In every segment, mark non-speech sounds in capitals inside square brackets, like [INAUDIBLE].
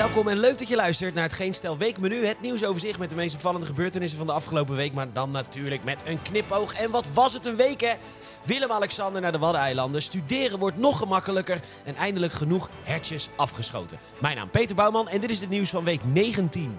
Welkom en leuk dat je luistert naar het Geen Stel Weekmenu. Het nieuwsoverzicht met de meest opvallende gebeurtenissen van de afgelopen week. Maar dan natuurlijk met een knipoog. En wat was het een week hè? Willem-Alexander naar de Waddeneilanden. Studeren wordt nog gemakkelijker. En eindelijk genoeg hertjes afgeschoten. Mijn naam Peter Bouwman en dit is het nieuws van week 19.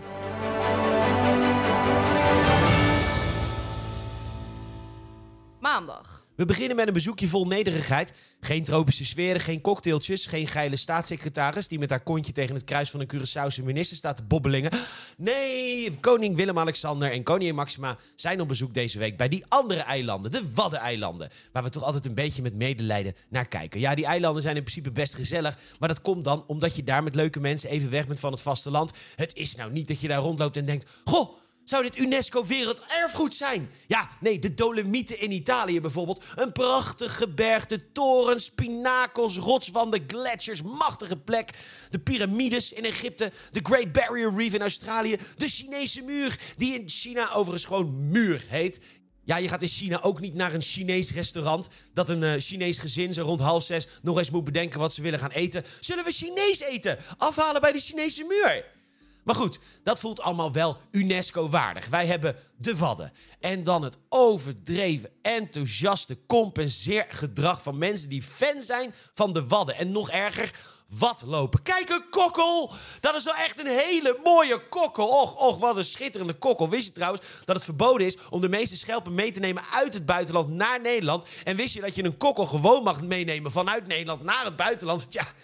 Maandag. We beginnen met een bezoekje vol nederigheid. Geen tropische sferen, geen cocktailtjes, geen geile staatssecretaris die met haar kontje tegen het kruis van een Curaçaose minister staat te bobbelingen. Nee, koning Willem-Alexander en koningin Maxima zijn op bezoek deze week bij die andere eilanden, de Waddeneilanden, waar we toch altijd een beetje met medelijden naar kijken. Ja, die eilanden zijn in principe best gezellig, maar dat komt dan omdat je daar met leuke mensen even weg bent van het vasteland. Het is nou niet dat je daar rondloopt en denkt, goh, zou dit UNESCO Werelderfgoed zijn? Ja, nee, de Dolomieten in Italië bijvoorbeeld. Een prachtig gebergte, torens, pinakels, rotswanden, gletsjers, machtige plek. De piramides in Egypte, de Great Barrier Reef in Australië, de Chinese muur, die in China overigens gewoon muur heet. Ja, je gaat in China ook niet naar een Chinees restaurant. Dat een uh, Chinees gezin zo rond half zes nog eens moet bedenken wat ze willen gaan eten. Zullen we Chinees eten? Afhalen bij de Chinese muur. Maar goed, dat voelt allemaal wel UNESCO-waardig. Wij hebben de Wadden. En dan het overdreven, enthousiaste compenseergedrag van mensen die fan zijn van de Wadden. En nog erger, wat lopen. Kijk, een kokkel! Dat is wel echt een hele mooie kokkel. Och, och, wat een schitterende kokkel. Wist je trouwens dat het verboden is om de meeste schelpen mee te nemen uit het buitenland naar Nederland? En wist je dat je een kokkel gewoon mag meenemen vanuit Nederland naar het buitenland? Tja, het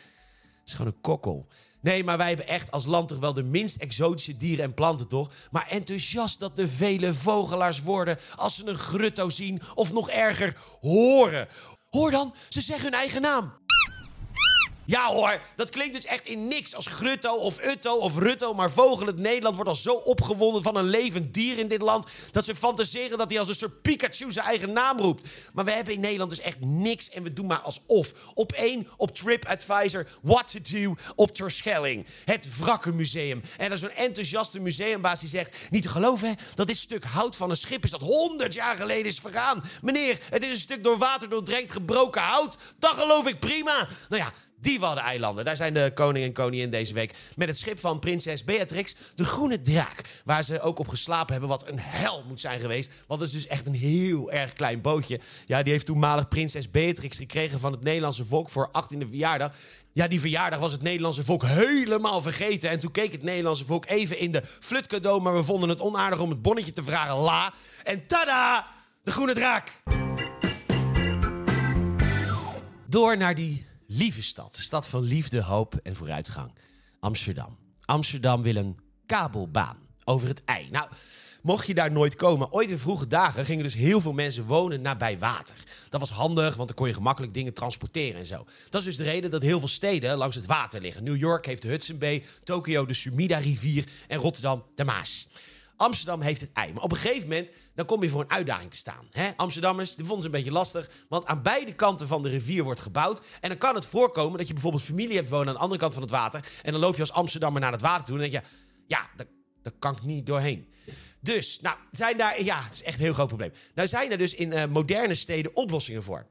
is gewoon een kokkel. Nee, maar wij hebben echt als land toch wel de minst exotische dieren en planten, toch? Maar enthousiast dat de vele vogelaars worden als ze een grutto zien of nog erger, horen. Hoor dan, ze zeggen hun eigen naam. Ja hoor, dat klinkt dus echt in niks als Grutto of Utto of Rutto. Maar Vogelend Nederland wordt al zo opgewonden van een levend dier in dit land... dat ze fantaseren dat hij als een soort Pikachu zijn eigen naam roept. Maar we hebben in Nederland dus echt niks en we doen maar alsof. Op één, op TripAdvisor, What to Do op Terschelling. Het Wrakkenmuseum. En er is zo'n enthousiaste museumbaas die zegt... niet te geloven hè, dat dit stuk hout van een schip is dat honderd jaar geleden is vergaan. Meneer, het is een stuk door water doordrenkt gebroken hout. Dat geloof ik prima. Nou ja... Die Waddeneilanden. Daar zijn de koning en koningin deze week met het schip van prinses Beatrix, de Groene Draak. Waar ze ook op geslapen hebben, wat een hel moet zijn geweest. Want het is dus echt een heel erg klein bootje. Ja, die heeft toenmalig prinses Beatrix gekregen van het Nederlandse volk voor 18e verjaardag. Ja, die verjaardag was het Nederlandse volk helemaal vergeten. En toen keek het Nederlandse volk even in de flutcadeau, maar we vonden het onaardig om het bonnetje te vragen. La. En tada! De Groene Draak! Door naar die lieve stad. Stad van liefde, hoop en vooruitgang. Amsterdam. Amsterdam wil een kabelbaan over het ei. Nou, mocht je daar nooit komen, ooit in vroege dagen gingen dus heel veel mensen wonen nabij water. Dat was handig, want dan kon je gemakkelijk dingen transporteren en zo. Dat is dus de reden dat heel veel steden langs het water liggen. New York heeft de Hudson Bay, Tokio de Sumida-rivier en Rotterdam de Maas. Amsterdam heeft het ei. Maar op een gegeven moment dan kom je voor een uitdaging te staan. Hè? Amsterdammers, die vonden ze een beetje lastig. Want aan beide kanten van de rivier wordt gebouwd. En dan kan het voorkomen dat je bijvoorbeeld familie hebt wonen aan de andere kant van het water. En dan loop je als Amsterdammer naar het water toe. En dan denk je, ja, daar, daar kan ik niet doorheen. Dus, nou, zijn daar, ja, het is echt een heel groot probleem. Nou zijn er dus in uh, moderne steden oplossingen voor.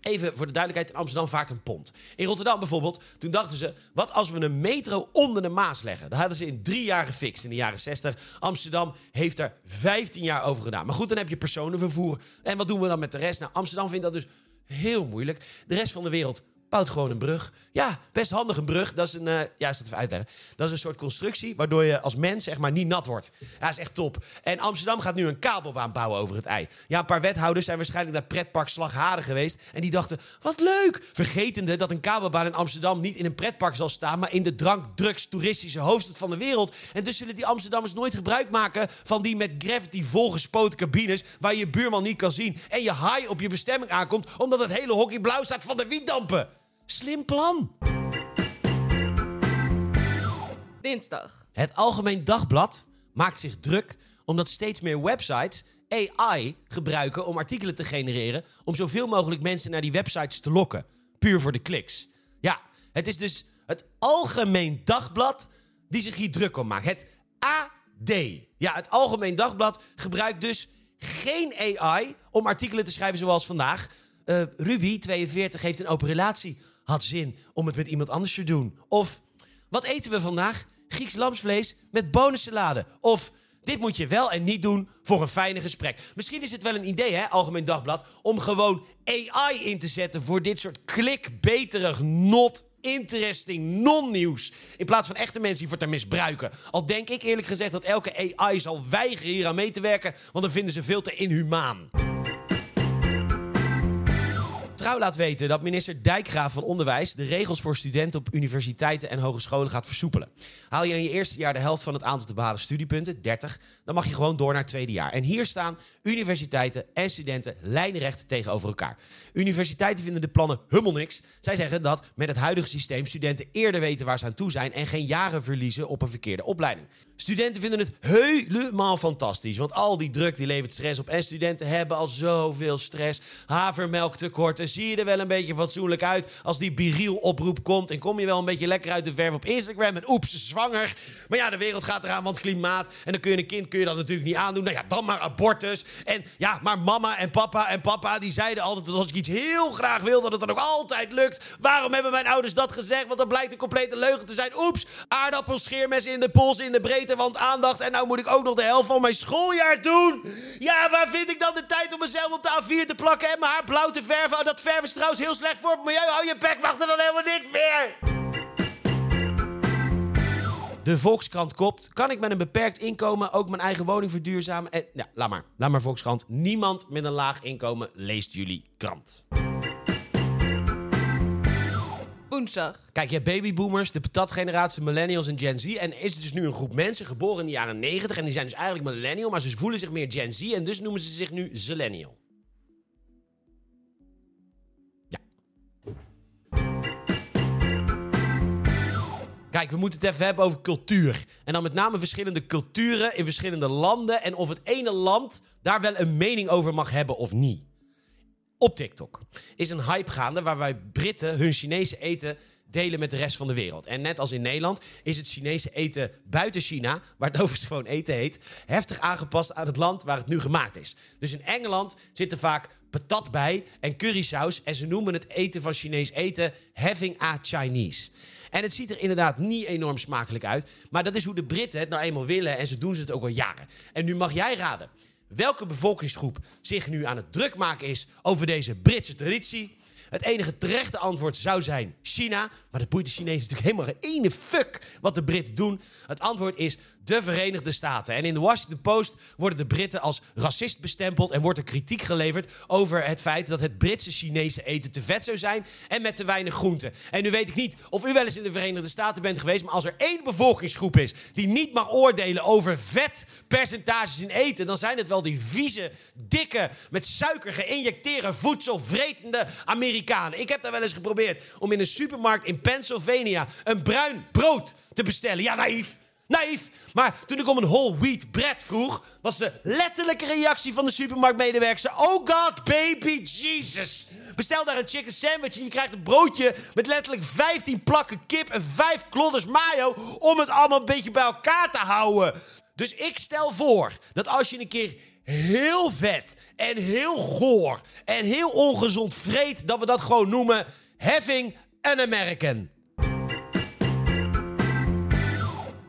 Even voor de duidelijkheid, in Amsterdam vaart een pont. In Rotterdam bijvoorbeeld, toen dachten ze... wat als we een metro onder de Maas leggen? Dat hadden ze in drie jaar gefixt, in de jaren 60. Amsterdam heeft er 15 jaar over gedaan. Maar goed, dan heb je personenvervoer. En wat doen we dan met de rest? Nou, Amsterdam vindt dat dus heel moeilijk. De rest van de wereld gewoon een brug. Ja, best handig een brug. Dat is een, uh, ja, is dat even uitleggen. Dat is een soort constructie waardoor je als mens zeg maar niet nat wordt. Ja, is echt top. En Amsterdam gaat nu een kabelbaan bouwen over het ei. Ja, een paar wethouders zijn waarschijnlijk naar pretpark Slagharen geweest en die dachten, wat leuk! Vergetende dat een kabelbaan in Amsterdam niet in een pretpark zal staan, maar in de drank, drugs, toeristische hoofdstad van de wereld. En dus zullen die Amsterdammers nooit gebruik maken van die met gravity volgespoten cabines waar je buurman niet kan zien en je haai op je bestemming aankomt omdat het hele hockey blauw staat van de wietdampen. Slim plan. Dinsdag. Het Algemeen Dagblad maakt zich druk omdat steeds meer websites AI gebruiken om artikelen te genereren om zoveel mogelijk mensen naar die websites te lokken. Puur voor de kliks. Ja, het is dus het Algemeen Dagblad die zich hier druk om maakt. Het AD. Ja, het Algemeen Dagblad gebruikt dus geen AI om artikelen te schrijven zoals vandaag. Uh, Ruby, 42, heeft een open relatie had zin om het met iemand anders te doen. Of wat eten we vandaag? Grieks lamsvlees met bonensalade. Of dit moet je wel en niet doen voor een fijne gesprek. Misschien is het wel een idee, hè, Algemeen Dagblad, om gewoon AI in te zetten voor dit soort klikbeterig, not interesting non-nieuws. In plaats van echte mensen die voor te misbruiken. Al denk ik eerlijk gezegd dat elke AI zal weigeren hier aan mee te werken, want dan vinden ze veel te inhumaan. Trouw laat weten dat minister Dijkgraaf van Onderwijs de regels voor studenten op universiteiten en hogescholen gaat versoepelen. Haal je in je eerste jaar de helft van het aantal te behalen studiepunten, 30, dan mag je gewoon door naar het tweede jaar. En hier staan universiteiten en studenten lijnrecht tegenover elkaar. Universiteiten vinden de plannen helemaal niks. Zij zeggen dat met het huidige systeem studenten eerder weten waar ze aan toe zijn en geen jaren verliezen op een verkeerde opleiding. Studenten vinden het helemaal fantastisch, want al die druk die levert stress op en studenten hebben al zoveel stress. Havermelktekorten, zie je er wel een beetje fatsoenlijk uit als die biriel oproep komt en kom je wel een beetje lekker uit de verf op Instagram en oeps, zwanger. Maar ja, de wereld gaat eraan, want klimaat en dan kun je een kind kun je dat natuurlijk niet aandoen. Nou ja, dan maar abortus. En ja, maar mama en papa en papa die zeiden altijd dat als ik iets heel graag wil, dat het dan ook altijd lukt. Waarom hebben mijn ouders dat gezegd? Want dat blijkt een complete leugen te zijn. Oeps, aardappelscheermes in de pols, in de breedte, want aandacht. En nou moet ik ook nog de helft van mijn schooljaar doen. Ja, waar vind ik dan de tijd om mezelf op de A4 te plakken en mijn haar blauw te verven? Oh, dat verven is trouwens heel slecht voor het milieu. Hou je bek, mag er dan helemaal niks meer. De Volkskrant kopt. Kan ik met een beperkt inkomen ook mijn eigen woning verduurzamen? En, ja, laat maar. Laat maar Volkskrant. Niemand met een laag inkomen leest jullie krant. Woensdag. Kijk, je hebt babyboomers, de patatgeneratie, millennials en Gen Z. En is het dus nu een groep mensen geboren in de jaren 90. En die zijn dus eigenlijk millennial, maar ze voelen zich meer Gen Z. En dus noemen ze zich nu Zillennial. Kijk, we moeten het even hebben over cultuur. En dan met name verschillende culturen in verschillende landen. En of het ene land daar wel een mening over mag hebben of niet. Op TikTok is een hype gaande waarbij Britten hun Chinese eten delen met de rest van de wereld. En net als in Nederland is het Chinese eten buiten China, waar het [LAUGHS] overigens gewoon eten heet, heftig aangepast aan het land waar het nu gemaakt is. Dus in Engeland zit er vaak patat bij en currysaus en ze noemen het eten van Chinees eten having a Chinese. En het ziet er inderdaad niet enorm smakelijk uit, maar dat is hoe de Britten het nou eenmaal willen en ze doen ze het ook al jaren. En nu mag jij raden welke bevolkingsgroep zich nu aan het druk maken is over deze Britse traditie. Het enige terechte antwoord zou zijn China. Maar dat boeit de Chinezen natuurlijk helemaal geen ene fuck wat de Britten doen. Het antwoord is de Verenigde Staten. En in de Washington Post worden de Britten als racist bestempeld. En wordt er kritiek geleverd over het feit dat het Britse Chinese eten te vet zou zijn. En met te weinig groenten. En nu weet ik niet of u wel eens in de Verenigde Staten bent geweest. Maar als er één bevolkingsgroep is die niet mag oordelen over vetpercentages in eten. dan zijn het wel die vieze, dikke, met suiker geïnjecteerde voedsel vretende Amerikanen. Ik heb daar wel eens geprobeerd om in een supermarkt in Pennsylvania een bruin brood te bestellen. Ja, naïef. Naïef. Maar toen ik om een whole wheat bread vroeg, was de letterlijke reactie van de supermarktmedewerker: Oh God, baby Jesus. Bestel daar een chicken sandwich en je krijgt een broodje met letterlijk 15 plakken kip en 5 klodders mayo om het allemaal een beetje bij elkaar te houden. Dus ik stel voor dat als je een keer heel vet en heel goor en heel ongezond vreet, dat we dat gewoon noemen having an American.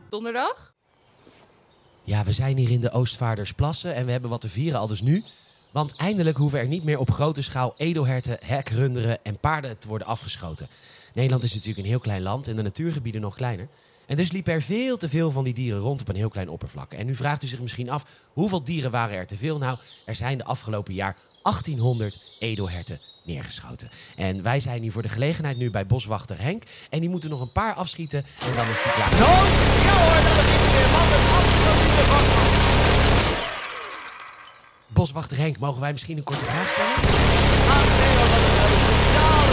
Donderdag. Ja, we zijn hier in de Oostvaardersplassen en we hebben wat te vieren al dus nu. Want eindelijk hoeven er niet meer op grote schaal edelherten, hekrunderen en paarden te worden afgeschoten. Nederland is natuurlijk een heel klein land en de natuurgebieden nog kleiner. En dus liepen er veel te veel van die dieren rond op een heel klein oppervlak. En nu vraagt u zich misschien af, hoeveel dieren waren er te veel? Nou, er zijn de afgelopen jaar 1800 edelherten neergeschoten. En wij zijn hier voor de gelegenheid nu bij boswachter Henk. En die moeten nog een paar afschieten en dan is die klaar. Ja hoor. Wat een absolute vakman. Boswachter Henk, mogen wij misschien een korte vraag stellen? Ah, nee hoor, wat een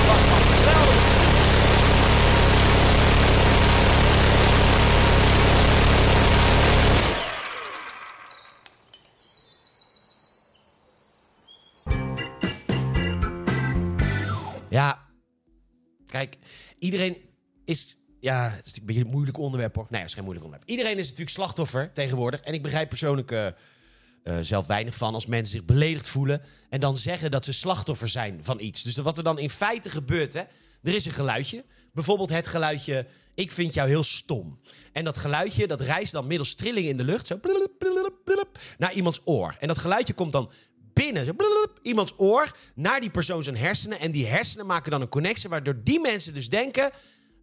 iedereen is. Ja, het is natuurlijk een beetje moeilijk onderwerp hoor. Nee, het is geen moeilijk onderwerp. Iedereen is natuurlijk slachtoffer tegenwoordig. En ik begrijp persoonlijk eh, eh, zelf weinig van als mensen zich beledigd voelen. En dan zeggen dat ze slachtoffer zijn van iets. Dus wat er dan in feite gebeurt, hè. Er is een geluidje. Bijvoorbeeld het geluidje, ik vind jou heel stom. En dat geluidje, dat reist dan middels trilling in de lucht, zo naar iemands oor. En dat geluidje komt dan iemands oor, naar die persoon zijn hersenen. En die hersenen maken dan een connectie, waardoor die mensen dus denken,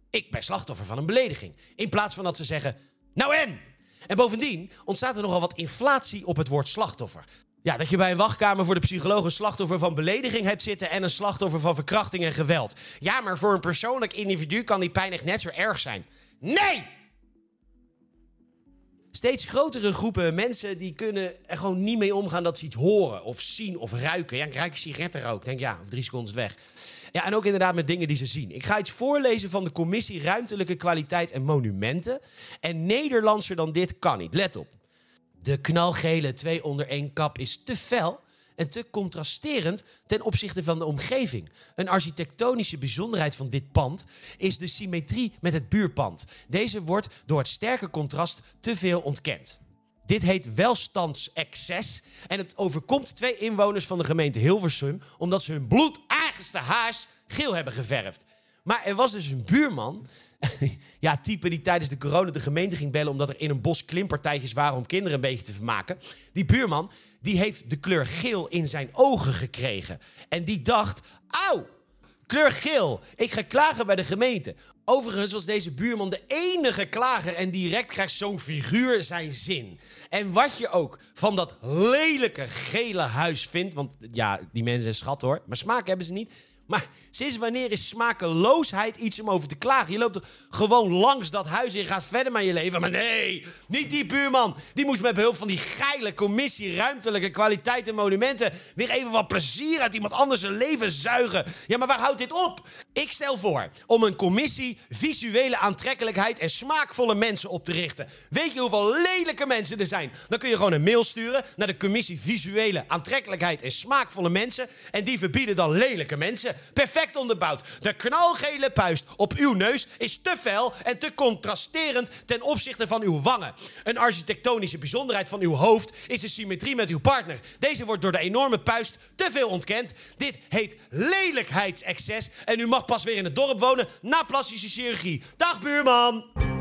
ik ben slachtoffer van een belediging. In plaats van dat ze zeggen, nou en? En bovendien ontstaat er nogal wat inflatie op het woord slachtoffer. Ja, dat je bij een wachtkamer voor de psycholoog een slachtoffer van belediging hebt zitten en een slachtoffer van verkrachting en geweld. Ja, maar voor een persoonlijk individu kan die pijn echt net zo erg zijn. Nee! Steeds grotere groepen mensen die kunnen er gewoon niet mee omgaan dat ze iets horen of zien of ruiken. Ja, ik ruik sigarettenrook. Denk ja, of drie seconden weg. Ja, en ook inderdaad met dingen die ze zien. Ik ga iets voorlezen van de Commissie Ruimtelijke Kwaliteit en Monumenten. En Nederlandser dan dit kan niet. Let op. De knalgele twee onder één kap is te fel en te contrasterend ten opzichte van de omgeving. Een architectonische bijzonderheid van dit pand is de symmetrie met het buurpand. Deze wordt door het sterke contrast te veel ontkend. Dit heet welstandsexces en het overkomt twee inwoners van de gemeente Hilversum omdat ze hun bloedeigenste huis geel hebben geverfd. Maar er was dus een buurman, [LAUGHS] ja, type die tijdens de corona de gemeente ging bellen omdat er in een bos klimpartijtjes waren om kinderen een beetje te vermaken. Die buurman, die heeft de kleur geel in zijn ogen gekregen. En die dacht, auw, kleur geel, ik ga klagen bij de gemeente. Overigens was deze buurman de enige klager en direct krijgt zo'n figuur zijn zin. En wat je ook van dat lelijke gele huis vindt, want ja, die mensen zijn schat hoor, maar smaak hebben ze niet. Maar sinds wanneer is smakeloosheid iets om over te klagen? Je loopt gewoon langs dat huis en gaat verder met je leven. Maar nee, niet die buurman. Die moest met behulp van die geile commissie ruimtelijke kwaliteit en monumenten weer even wat plezier uit iemand anders zijn leven zuigen. Ja, maar waar houdt dit op? Ik stel voor om een commissie visuele aantrekkelijkheid en smaakvolle mensen op te richten. Weet je hoeveel lelijke mensen er zijn? Dan kun je gewoon een mail sturen naar de commissie visuele aantrekkelijkheid en smaakvolle mensen. En die verbieden dan lelijke mensen. Perfect onderbouwd. De knalgele puist op uw neus is te fel en te contrasterend ten opzichte van uw wangen. Een architectonische bijzonderheid van uw hoofd is de symmetrie met uw partner. Deze wordt door de enorme puist te veel ontkend. Dit heet lelijkheidsexces en u mag pas weer in het dorp wonen na plastische chirurgie. Dag buurman!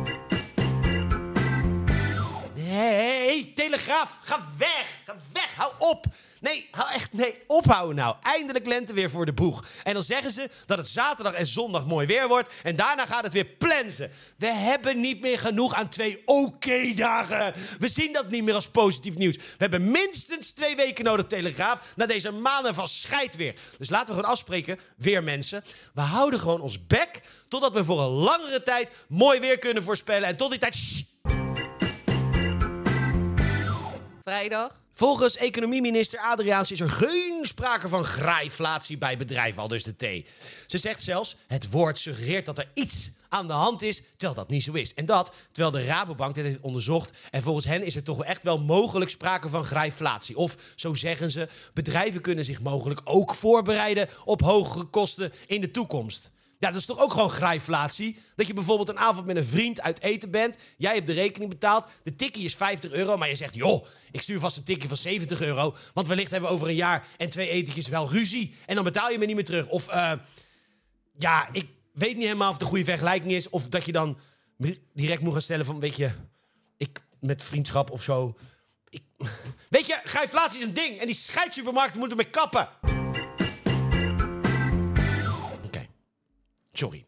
Nee, Telegraaf, ga weg! Ga weg, hou op! Nee, hou echt, nee, ophouden nou. Eindelijk lente weer voor de boeg. En dan zeggen ze dat het zaterdag en zondag mooi weer wordt. En daarna gaat het weer plensen. We hebben niet meer genoeg aan twee oké-dagen. We zien dat niet meer als positief nieuws. We hebben minstens twee weken nodig, Telegraaf, na deze maanden van scheidweer. Dus laten we gewoon afspreken, weer mensen. We houden gewoon ons bek totdat we voor een langere tijd mooi weer kunnen voorspellen. En tot die tijd... Shh, Vrijdag. Volgens economieminister Adriaans is er geen sprake van graaiflatie bij bedrijven, al dus de T. Ze zegt zelfs, het woord suggereert dat er iets aan de hand is, terwijl dat niet zo is. En dat, terwijl de Rabobank dit heeft onderzocht. En volgens hen is er toch echt wel mogelijk sprake van graaiflatie. Of, zo zeggen ze, bedrijven kunnen zich mogelijk ook voorbereiden op hogere kosten in de toekomst. Ja, dat is toch ook gewoon graaiflatie? Dat je bijvoorbeeld een avond met een vriend uit eten bent. Jij hebt de rekening betaald. De tikkie is 50 euro. Maar je zegt, joh, ik stuur vast een tikkie van 70 euro. Want wellicht hebben we over een jaar en twee etentjes wel ruzie. En dan betaal je me niet meer terug. Of, eh, ja, ik weet niet helemaal of het een goede vergelijking is. Of dat je dan direct moet gaan stellen van, weet je, ik met vriendschap of zo. Ik, [LAUGHS] weet je, graaiflatie is een ding. En die scheidsupermarkten moeten mee kappen. Sorry.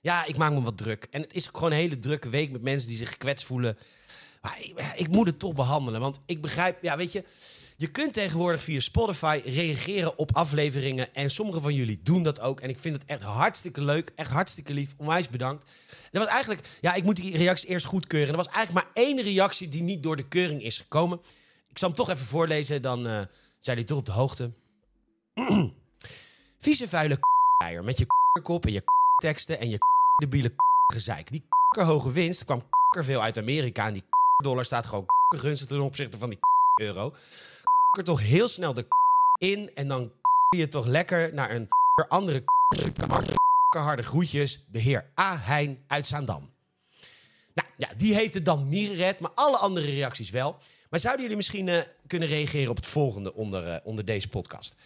Ja, ik maak me wat druk. En het is gewoon een hele drukke week met mensen die zich gekwetst voelen. Maar ik, moet het toch behandelen. Want ik begrijp, ja, weet je. Je kunt tegenwoordig via Spotify reageren op afleveringen. En sommige van jullie doen dat ook. En ik vind het echt hartstikke leuk. Echt hartstikke lief. Onwijs bedankt. Er was eigenlijk, ja, ik moet die reacties eerst goedkeuren. Er was eigenlijk maar één reactie die niet door de keuring is gekomen. Ik zal hem toch even voorlezen. Dan eh, zijn jullie toch op de hoogte. [CLEARS THROAT] Vieze vuile k***eier met je kop en je teksten en je [LAUGHS] debiele [LAUGHS] gezeik. Die [LAUGHS] hoge winst kwam veel uit Amerika en die dollar staat gewoon gunstig ten opzichte van die euro. er toch heel snel de in en dan je toch lekker naar een andere harde groetjes, de heer A. Heijn uit Zaandam. Nou ja, die heeft het dan niet gered, maar alle andere reacties wel. Maar zouden jullie misschien eh, kunnen reageren op het volgende onder, eh, onder deze podcast?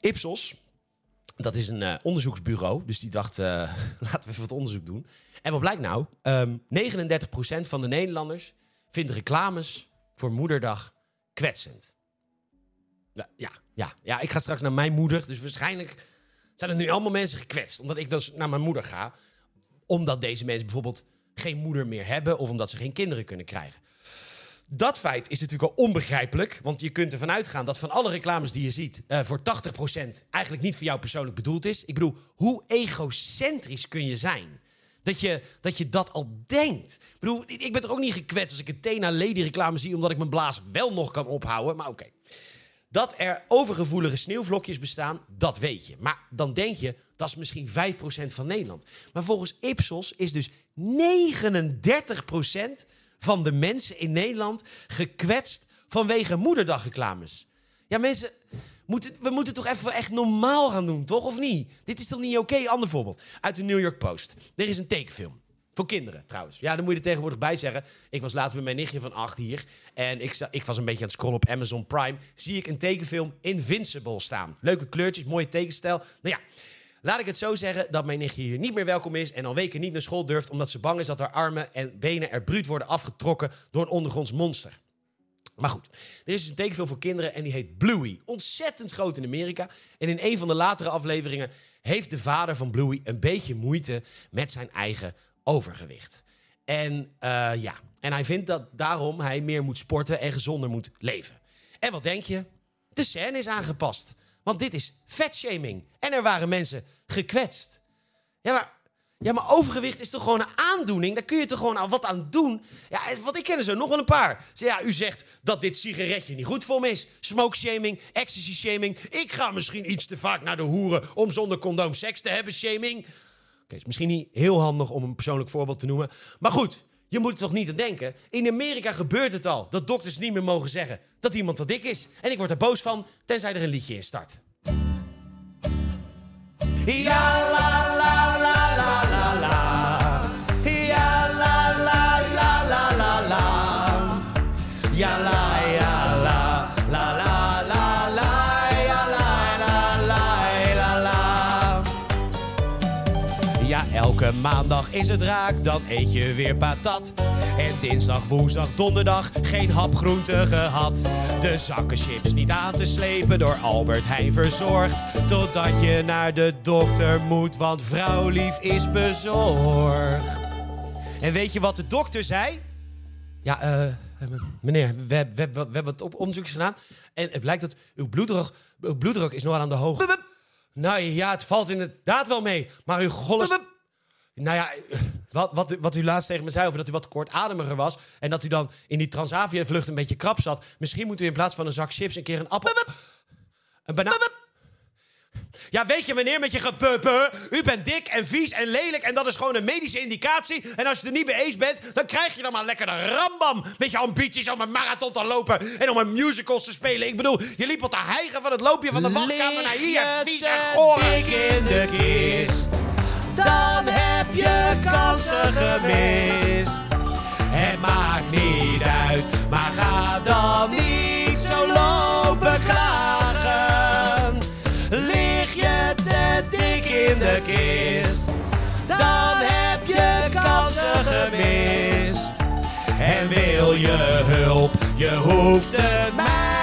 Ipsos, Dat is een eh, onderzoeksbureau, dus die dacht, eh, [LAUGHS] laten we even wat onderzoek doen. En wat blijkt nou? Ehm 39% van de Nederlanders vindt reclames voor moederdag kwetsend. Ja, ja, ja, ja, ik ga straks naar mijn moeder, dus waarschijnlijk zijn er nu allemaal mensen gekwetst. Omdat ik dus naar mijn moeder ga, omdat deze mensen bijvoorbeeld geen moeder meer hebben of omdat ze geen kinderen kunnen krijgen. Dat feit is natuurlijk al onbegrijpelijk. Want je kunt ervan uitgaan dat van alle reclames die je ziet... eh, voor 80% eigenlijk niet voor jou persoonlijk bedoeld is. Ik bedoel, hoe egocentrisch kun je zijn? Dat je, dat al denkt. Ik bedoel, ik ben toch ook niet gekwetst als ik een Tena Lady reclame zie... omdat ik mijn blaas wel nog kan ophouden. Maar oké. Dat er overgevoelige sneeuwvlokjes bestaan, dat weet je. Maar dan denk je, dat is misschien 5% van Nederland. Maar volgens Ipsos is dus 39% van de mensen in Nederland gekwetst vanwege moederdagreclames. Ja, mensen, we moeten toch even echt normaal gaan doen, toch? Of niet? Dit is toch niet oké? Ander voorbeeld. Uit de New York Post. Er is een tekenfilm. Voor kinderen trouwens. Ja, dan moet je er tegenwoordig bij zeggen. Ik was laatst met mijn nichtje van acht hier. En ik, ik was een beetje aan het scrollen op Amazon Prime. Zie ik een tekenfilm Invincible staan. Leuke kleurtjes, mooie tekenstijl. Nou ja, laat ik het zo zeggen dat mijn nichtje hier niet meer welkom is. En al weken niet naar school durft. Omdat ze bang is dat haar armen en benen er bruut worden afgetrokken door een ondergronds monster. Maar goed, er is een tekenfilm voor kinderen en die heet Bluey. Ontzettend groot in Amerika. En in een van de latere afleveringen heeft de vader van Bluey een beetje moeite met zijn eigen overgewicht. En eh, ja, en hij vindt dat daarom hij meer moet sporten en gezonder moet leven. En wat denk je? De scène is aangepast. Want dit is vetshaming. En er waren mensen gekwetst. Ja, maar, ja, maar overgewicht is toch gewoon een aandoening? Daar kun je toch gewoon al wat aan doen? Ja, wat ik ken er zo nog wel een paar. Ja, u zegt dat dit sigaretje niet goed voor me is. Smoke shaming, ecstasy shaming. Ik ga misschien iets te vaak naar de hoeren om zonder condoom seks te hebben shaming. Oké, is misschien niet heel handig om een persoonlijk voorbeeld te noemen. Maar goed, je moet er toch niet aan denken. In Amerika gebeurt het al dat dokters niet meer mogen zeggen dat iemand te dik is. En ik word er boos van, tenzij er een liedje in start. Y a la maandag is het raak, dan eet je weer patat. En dinsdag, woensdag, donderdag geen hapgroente gehad. De zakken chips niet aan te slepen, door Albert Heijn verzorgd. Totdat je naar de dokter moet, want vrouwlief is bezorgd. En weet je wat de dokter zei? Ja, eh, meneer, we, we, we, we hebben het op onderzoek gedaan. En het blijkt dat uw bloeddruk, uw bloeddruk is nogal aan de hoogte. Nou ja, het valt inderdaad wel mee. Maar uw golles... Nou ja, [LAUGHS] wat, wat, wat u laatst tegen me zei over dat u wat kortademiger was... en dat u dan in die Transavia-vlucht een beetje krap zat... misschien moet u in plaats van een zak chips een keer een appel... Een banaan... Ja, weet je meneer, met je gepuppen. U bent dik en vies en lelijk en dat is gewoon een medische indicatie. En als je er niet mee eens bent, dan krijg je dan maar lekker de rambam. Met je ambities om een marathon te lopen en om een musicals te spelen. Ik bedoel, je liep al te hijgen van het loopje van de wachtkamer naar hier. Vies en goor. dik in de kist, dan heb je kansen gemist. Het maakt niet uit, maar ga dan niet zo lopen klagen. Lig je te dik in de kist, dan heb je kansen gemist. En wil je hulp, je hoeft het mij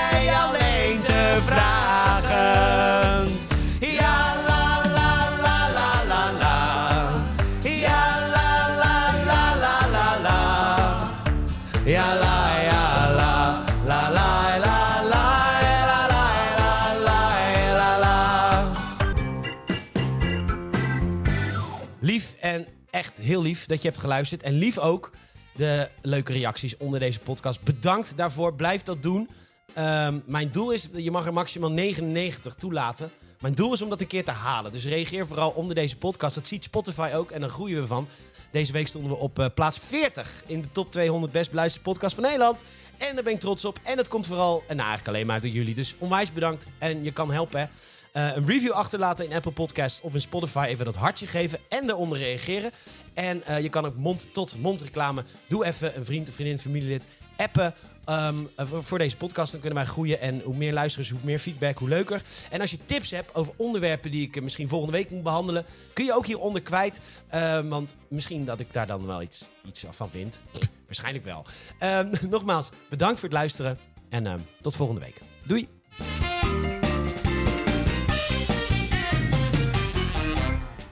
heel lief dat je hebt geluisterd. En lief ook de leuke reacties onder deze podcast. Bedankt daarvoor. Blijf dat doen. Ehm, mijn doel is, je mag er maximaal 99 toelaten. Mijn doel is om dat een keer te halen. Dus reageer vooral onder deze podcast. Dat ziet Spotify ook en dan groeien we van. Deze week stonden we op eh, plaats 40 in de top 200 best beluisterde podcast van Nederland. En daar ben ik trots op. En dat komt vooral, en nou eigenlijk alleen maar door jullie. Dus onwijs bedankt. En je kan helpen hè. Eh, een review achterlaten in Apple Podcasts of in Spotify. Even dat hartje geven en eronder reageren. En eh, je kan ook mond-tot-mond reclame. Doe even een vriend, een vriendin, familielid appen ehm, eh, voor, deze podcast. Dan kunnen wij groeien. En hoe meer luisteraars, hoe meer feedback, hoe leuker. En als je tips hebt over onderwerpen die ik misschien volgende week moet behandelen, kun je ook hieronder kwijt. Ehm, want misschien dat ik daar dan wel iets, iets van vind. [LAUGHS] Waarschijnlijk wel. Ehm, [LAUGHS] nogmaals, bedankt voor het luisteren. En tot volgende week. Doei!